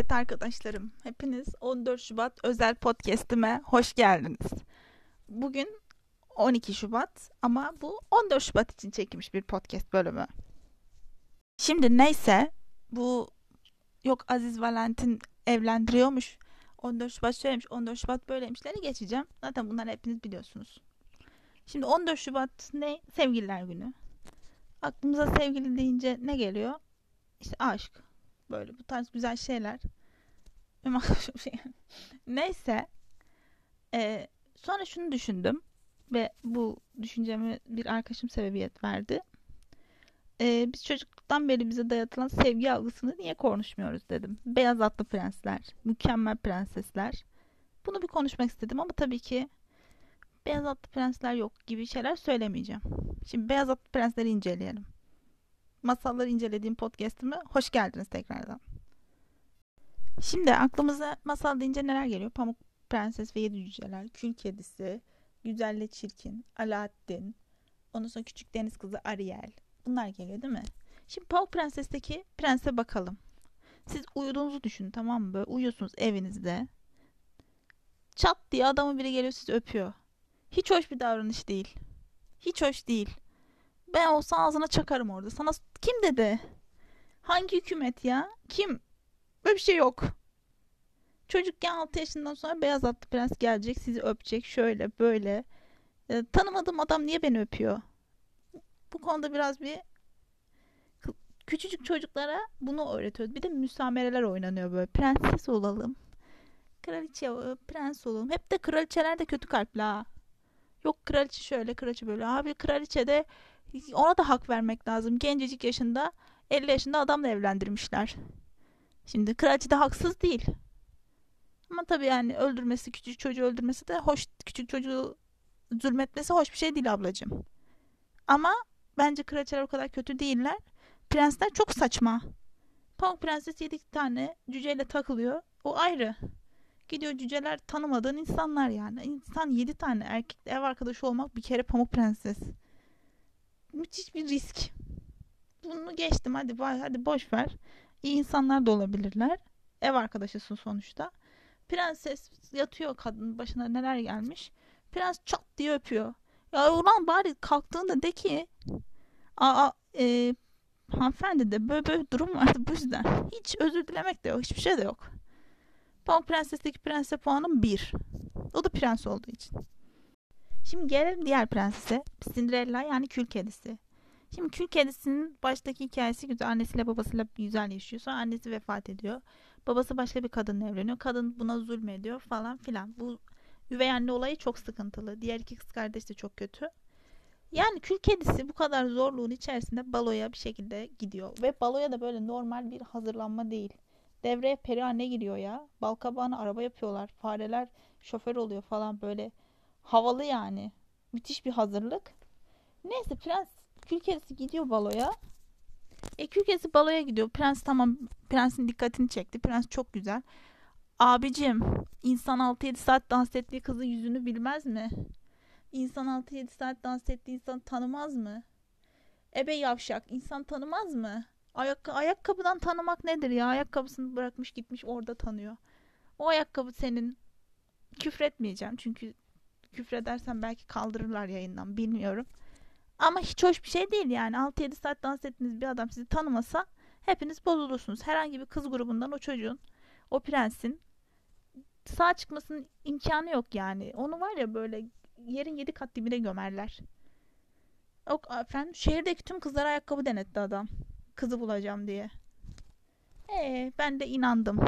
Evet arkadaşlarım, hepiniz 14 Şubat özel podcast'ime hoş geldiniz. Bugün 12 Şubat ama bu 14 Şubat için çekilmiş bir podcast bölümü. Şimdi neyse bu yok Aziz Valentin evlendiriyormuş. 14 Şubat şöylemiş, 14 Şubat böyleymişleri geçeceğim. Zaten bunları hepiniz biliyorsunuz. Şimdi 14 Şubat ne? Sevgililer günü. Aklımıza sevgili deyince ne geliyor? İşte aşk. Böyle bu tarz güzel şeyler. Neyse. Ee, sonra şunu düşündüm. Ve bu düşüncemi bir arkadaşım sebebiyet verdi. Ee, biz çocukluktan beri bize dayatılan sevgi algısını niye konuşmuyoruz dedim. Beyaz atlı prensler, mükemmel prensesler. Bunu bir konuşmak istedim ama tabii ki beyaz atlı prensler yok gibi şeyler söylemeyeceğim. Şimdi beyaz atlı prensleri inceleyelim. Masalları incelediğim podcast'ime hoş geldiniz tekrardan. Şimdi aklımıza masal deyince neler geliyor? Pamuk Prenses ve Yedi Cüceler, Kül Kedisi, Güzelle Çirkin, Alaaddin, ondan sonra Küçük Deniz Kızı Ariel. Bunlar geliyor değil mi? Şimdi Pamuk Prenses'teki prense bakalım. Siz uyuduğunuzu düşünün tamam mı? Böyle uyuyorsunuz evinizde. Çat diye adamın biri geliyor sizi öpüyor. Hiç hoş bir davranış değil. Hiç hoş değil. Ben olsa ağzına çakarım orada. Sana kim dedi? Hangi hükümet ya? Kim? Böyle bir şey yok. Çocukken 6 yaşından sonra beyaz atlı prens gelecek sizi öpecek şöyle böyle. E, tanımadığım adam niye beni öpüyor? Bu konuda biraz bir küçücük çocuklara bunu öğretiyoruz. Bir de müsamereler oynanıyor böyle. Prenses olalım. Kraliçe, prens olalım. Hep de kraliçeler de kötü kalpli ha. Yok kraliçe şöyle, kraliçe böyle. Abi kraliçe de ona da hak vermek lazım. Gencecik yaşında 50 yaşında adamla evlendirmişler. Şimdi kraliçe de haksız değil. Ama tabii yani öldürmesi, küçük çocuğu öldürmesi de hoş, küçük çocuğu zulmetmesi hoş bir şey değil ablacığım. Ama bence kraliçeler o kadar kötü değiller. Prensler çok saçma. Pamuk Prenses yedi tane cüceyle takılıyor. O ayrı. Gidiyor cüceler tanımadığın insanlar yani. İnsan yedi tane erkek ev arkadaşı olmak bir kere Pamuk Prenses. Müthiş bir risk. Bunu geçtim hadi hadi boş ver. İyi insanlar da olabilirler. Ev arkadaşısın sonuçta. Prenses yatıyor kadının başına neler gelmiş. Prens çat diye öpüyor. Ya ulan bari kalktığında de ki aa e, hanımefendi de böyle böyle durum vardı bu yüzden. Hiç özür dilemek de yok. Hiçbir şey de yok. Pamuk Prenses'teki prense puanım 1. O da prens olduğu için. Şimdi gelelim diğer prensese. Cinderella yani kül kedisi. Şimdi kül kedisinin baştaki hikayesi güzel. Annesiyle babasıyla güzel yaşıyor. Sonra annesi vefat ediyor. Babası başka bir kadınla evleniyor. Kadın buna zulmediyor falan filan. Bu üvey anne olayı çok sıkıntılı. Diğer iki kız kardeş de çok kötü. Yani kül kedisi bu kadar zorluğun içerisinde baloya bir şekilde gidiyor. Ve baloya da böyle normal bir hazırlanma değil. Devreye peri anne giriyor ya. Balkabağına araba yapıyorlar. Fareler şoför oluyor falan böyle. Havalı yani. Müthiş bir hazırlık. Neyse prens kül kedisi gidiyor baloya. E kül kedisi baloya gidiyor. Prens tamam prensin dikkatini çekti. Prens çok güzel. Abicim insan 6-7 saat dans ettiği kızın yüzünü bilmez mi? İnsan 6-7 saat dans ettiği insan tanımaz mı? Ebe yavşak insan tanımaz mı? Ayak ayakkabıdan tanımak nedir ya? Ayakkabısını bırakmış gitmiş orada tanıyor. O ayakkabı senin küfretmeyeceğim çünkü küfredersen belki kaldırırlar yayından bilmiyorum. Ama hiç hoş bir şey değil yani. 6-7 saat dans ettiğiniz bir adam sizi tanımasa hepiniz bozulursunuz. Herhangi bir kız grubundan o çocuğun, o prensin sağ çıkmasının imkanı yok yani. Onu var ya böyle yerin yedi kat dibine gömerler. Yok efendim şehirdeki tüm kızlara ayakkabı denetti adam. Kızı bulacağım diye. Ee, ben de inandım.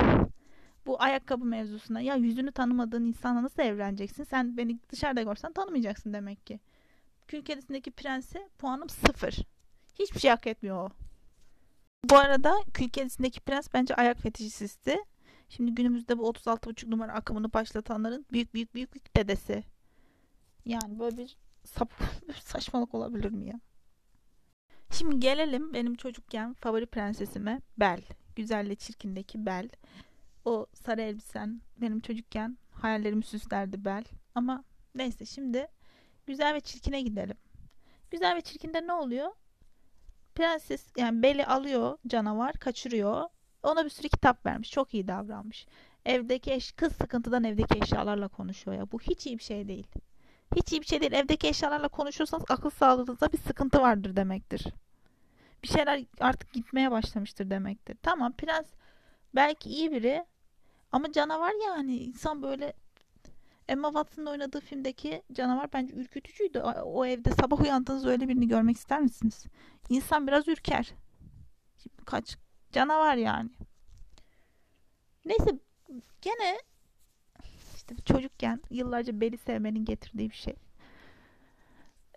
Bu ayakkabı mevzusuna. Ya yüzünü tanımadığın insanla nasıl evleneceksin? Sen beni dışarıda görsen tanımayacaksın demek ki. Kül kedisindeki prense puanım sıfır. Hiçbir şey hak etmiyor o. Bu arada Kül kedisindeki prens bence ayak fetişisti. Şimdi günümüzde bu 36,5 numara akımını başlatanların büyük büyük büyük büyük dedesi. Yani böyle bir sap saçmalık olabilir mi ya? Şimdi gelelim benim çocukken favori prensesime Bel. Güzelle çirkindeki Bel. O sarı elbisen benim çocukken hayallerimi süslerdi Bel. Ama neyse şimdi Güzel ve çirkine gidelim. Güzel ve çirkinde ne oluyor? Prenses yani Bel'i alıyor canavar kaçırıyor. Ona bir sürü kitap vermiş. Çok iyi davranmış. Evdeki eş kız sıkıntıdan evdeki eşyalarla konuşuyor ya. Bu hiç iyi bir şey değil. Hiç iyi bir şey değil. Evdeki eşyalarla konuşuyorsanız akıl sağlığınızda bir sıkıntı vardır demektir. Bir şeyler artık gitmeye başlamıştır demektir. Tamam prens belki iyi biri ama canavar yani insan böyle Emma Watson'ın oynadığı filmdeki canavar bence ürkütücüydü. O evde sabah uyandığınız öyle birini görmek ister misiniz? İnsan biraz ürker. Şimdi kaç canavar yani. Neyse gene işte çocukken yıllarca beni sevmenin getirdiği bir şey.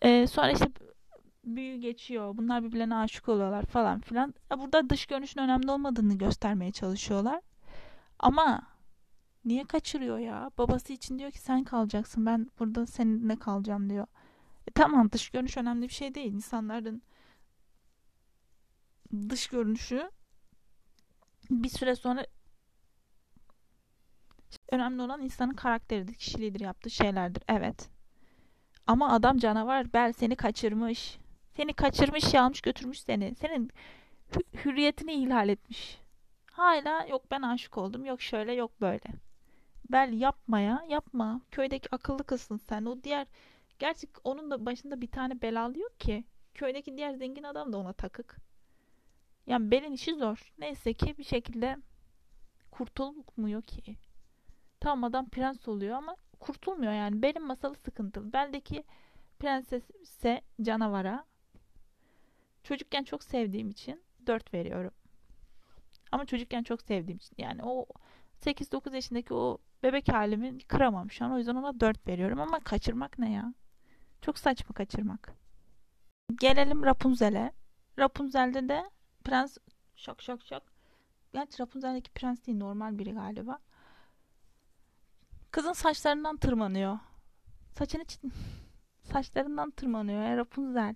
Ee, sonra işte büyü geçiyor. Bunlar birbirlerine aşık oluyorlar falan filan. Burada dış görünüşün önemli olmadığını göstermeye çalışıyorlar. Ama niye kaçırıyor ya? Babası için diyor ki sen kalacaksın. Ben burada seninle kalacağım diyor. E, tamam dış görünüş önemli bir şey değil. İnsanların dış görünüşü bir süre sonra önemli olan insanın karakteridir, kişiliğidir, yaptığı şeylerdir. Evet. Ama adam canavar. Bel seni kaçırmış. Seni kaçırmış, yalmış götürmüş seni. Senin hürriyetini ihlal etmiş. Hala yok ben aşık oldum. Yok şöyle yok böyle. Bel yapmaya yapma. Köydeki akıllı kızsın sen. O diğer gerçek onun da başında bir tane belalı yok ki. Köydeki diğer zengin adam da ona takık. Yani Bel'in işi zor. Neyse ki bir şekilde kurtulmuyor ki. Tamam adam prens oluyor ama kurtulmuyor yani. Bel'in masalı sıkıntılı. Bel'deki prenses ise canavara. Çocukken çok sevdiğim için 4 veriyorum. Ama çocukken çok sevdiğim için yani o 8-9 yaşındaki o bebek halimi kıramam şu an. O yüzden ona 4 veriyorum ama kaçırmak ne ya? Çok saçma kaçırmak. Gelelim Rapunzel'e. Rapunzel'de de prens şok şok şok. Gerçi Rapunzel'deki prens değil normal biri galiba. Kızın saçlarından tırmanıyor. Saçını saçlarından tırmanıyor ya Rapunzel.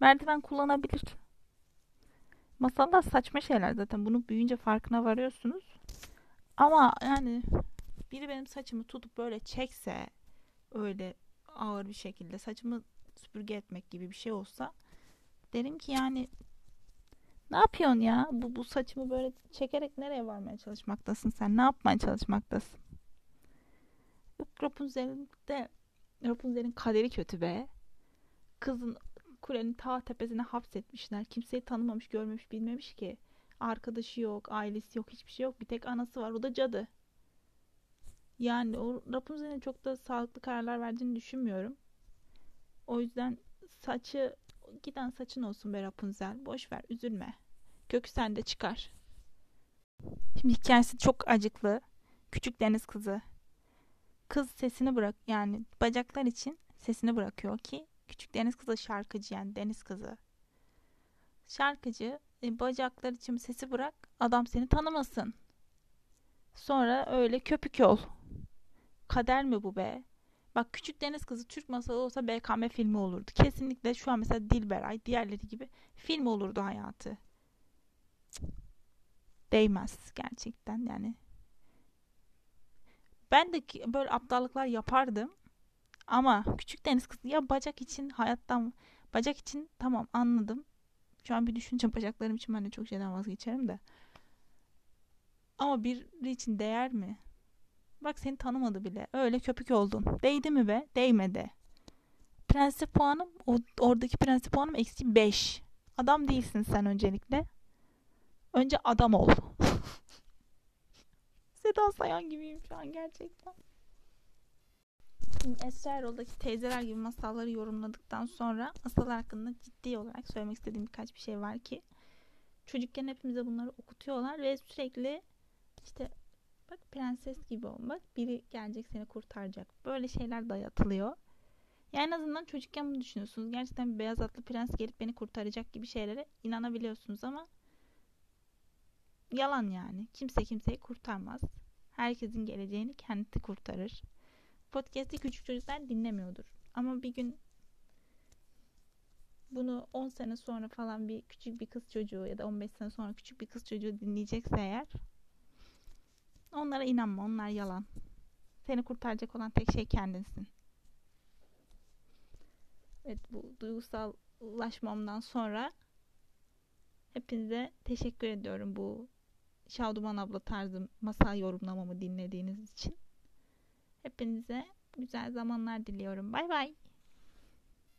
Merdiven kullanabilir. Masallar saçma şeyler zaten. Bunu büyüyünce farkına varıyorsunuz. Ama yani biri benim saçımı tutup böyle çekse öyle ağır bir şekilde saçımı süpürge etmek gibi bir şey olsa derim ki yani ne yapıyorsun ya? Bu, bu saçımı böyle çekerek nereye varmaya çalışmaktasın sen? Ne yapmaya çalışmaktasın? Rapunzel'in de Rapunzel'in kaderi kötü be. Kızın kulenin ta tepesine hapsetmişler. Kimseyi tanımamış, görmemiş, bilmemiş ki. Arkadaşı yok, ailesi yok, hiçbir şey yok. Bir tek anası var. O da cadı. Yani o Rapunzel'in çok da sağlıklı kararlar verdiğini düşünmüyorum. O yüzden saçı giden saçın olsun be Rapunzel. Boş ver, üzülme. Kökü sende çıkar. Şimdi hikayesi çok acıklı. Küçük deniz kızı. Kız sesini bırak yani bacaklar için sesini bırakıyor ki küçük deniz kızı şarkıcı yani deniz kızı. Şarkıcı e, bacaklar için sesi bırak adam seni tanımasın. Sonra öyle köpük ol. Kader mi bu be? Bak Küçük Deniz Kızı Türk masalı olsa BKM filmi olurdu. Kesinlikle şu an mesela Dilberay diğerleri gibi film olurdu hayatı. Değmez gerçekten yani. Ben de böyle aptallıklar yapardım. Ama küçük deniz kızı ya bacak için hayattan bacak için tamam anladım. Şu an bir düşünce bacaklarım için ben de çok şeyden vazgeçerim de. Ama biri için değer mi? Bak seni tanımadı bile. Öyle köpük oldun. Değdi mi be? Değmedi. Prensip puanım oradaki prensip puanım eksi 5. Adam değilsin sen öncelikle. Önce adam ol. Seda Sayan gibiyim şu an gerçekten. Esra Erol'daki teyzeler gibi masalları yorumladıktan sonra masallar hakkında ciddi olarak söylemek istediğim birkaç bir şey var ki çocukken hepimize bunları okutuyorlar ve sürekli işte bak prenses gibi olmak biri gelecek seni kurtaracak böyle şeyler dayatılıyor. Yani en azından çocukken bunu düşünüyorsunuz. Gerçekten bir beyaz atlı prens gelip beni kurtaracak gibi şeylere inanabiliyorsunuz ama yalan yani. Kimse kimseyi kurtarmaz. Herkesin geleceğini kendisi kurtarır. Podcast'i küçük çocuklar dinlemiyordur. Ama bir gün bunu 10 sene sonra falan bir küçük bir kız çocuğu ya da 15 sene sonra küçük bir kız çocuğu dinleyecekse eğer onlara inanma. Onlar yalan. Seni kurtaracak olan tek şey kendinsin. Evet bu duygusallaşmamdan sonra hepinize teşekkür ediyorum bu Şaduman abla tarzı masal yorumlamamı dinlediğiniz için. Hepinize güzel zamanlar diliyorum. Bay bay.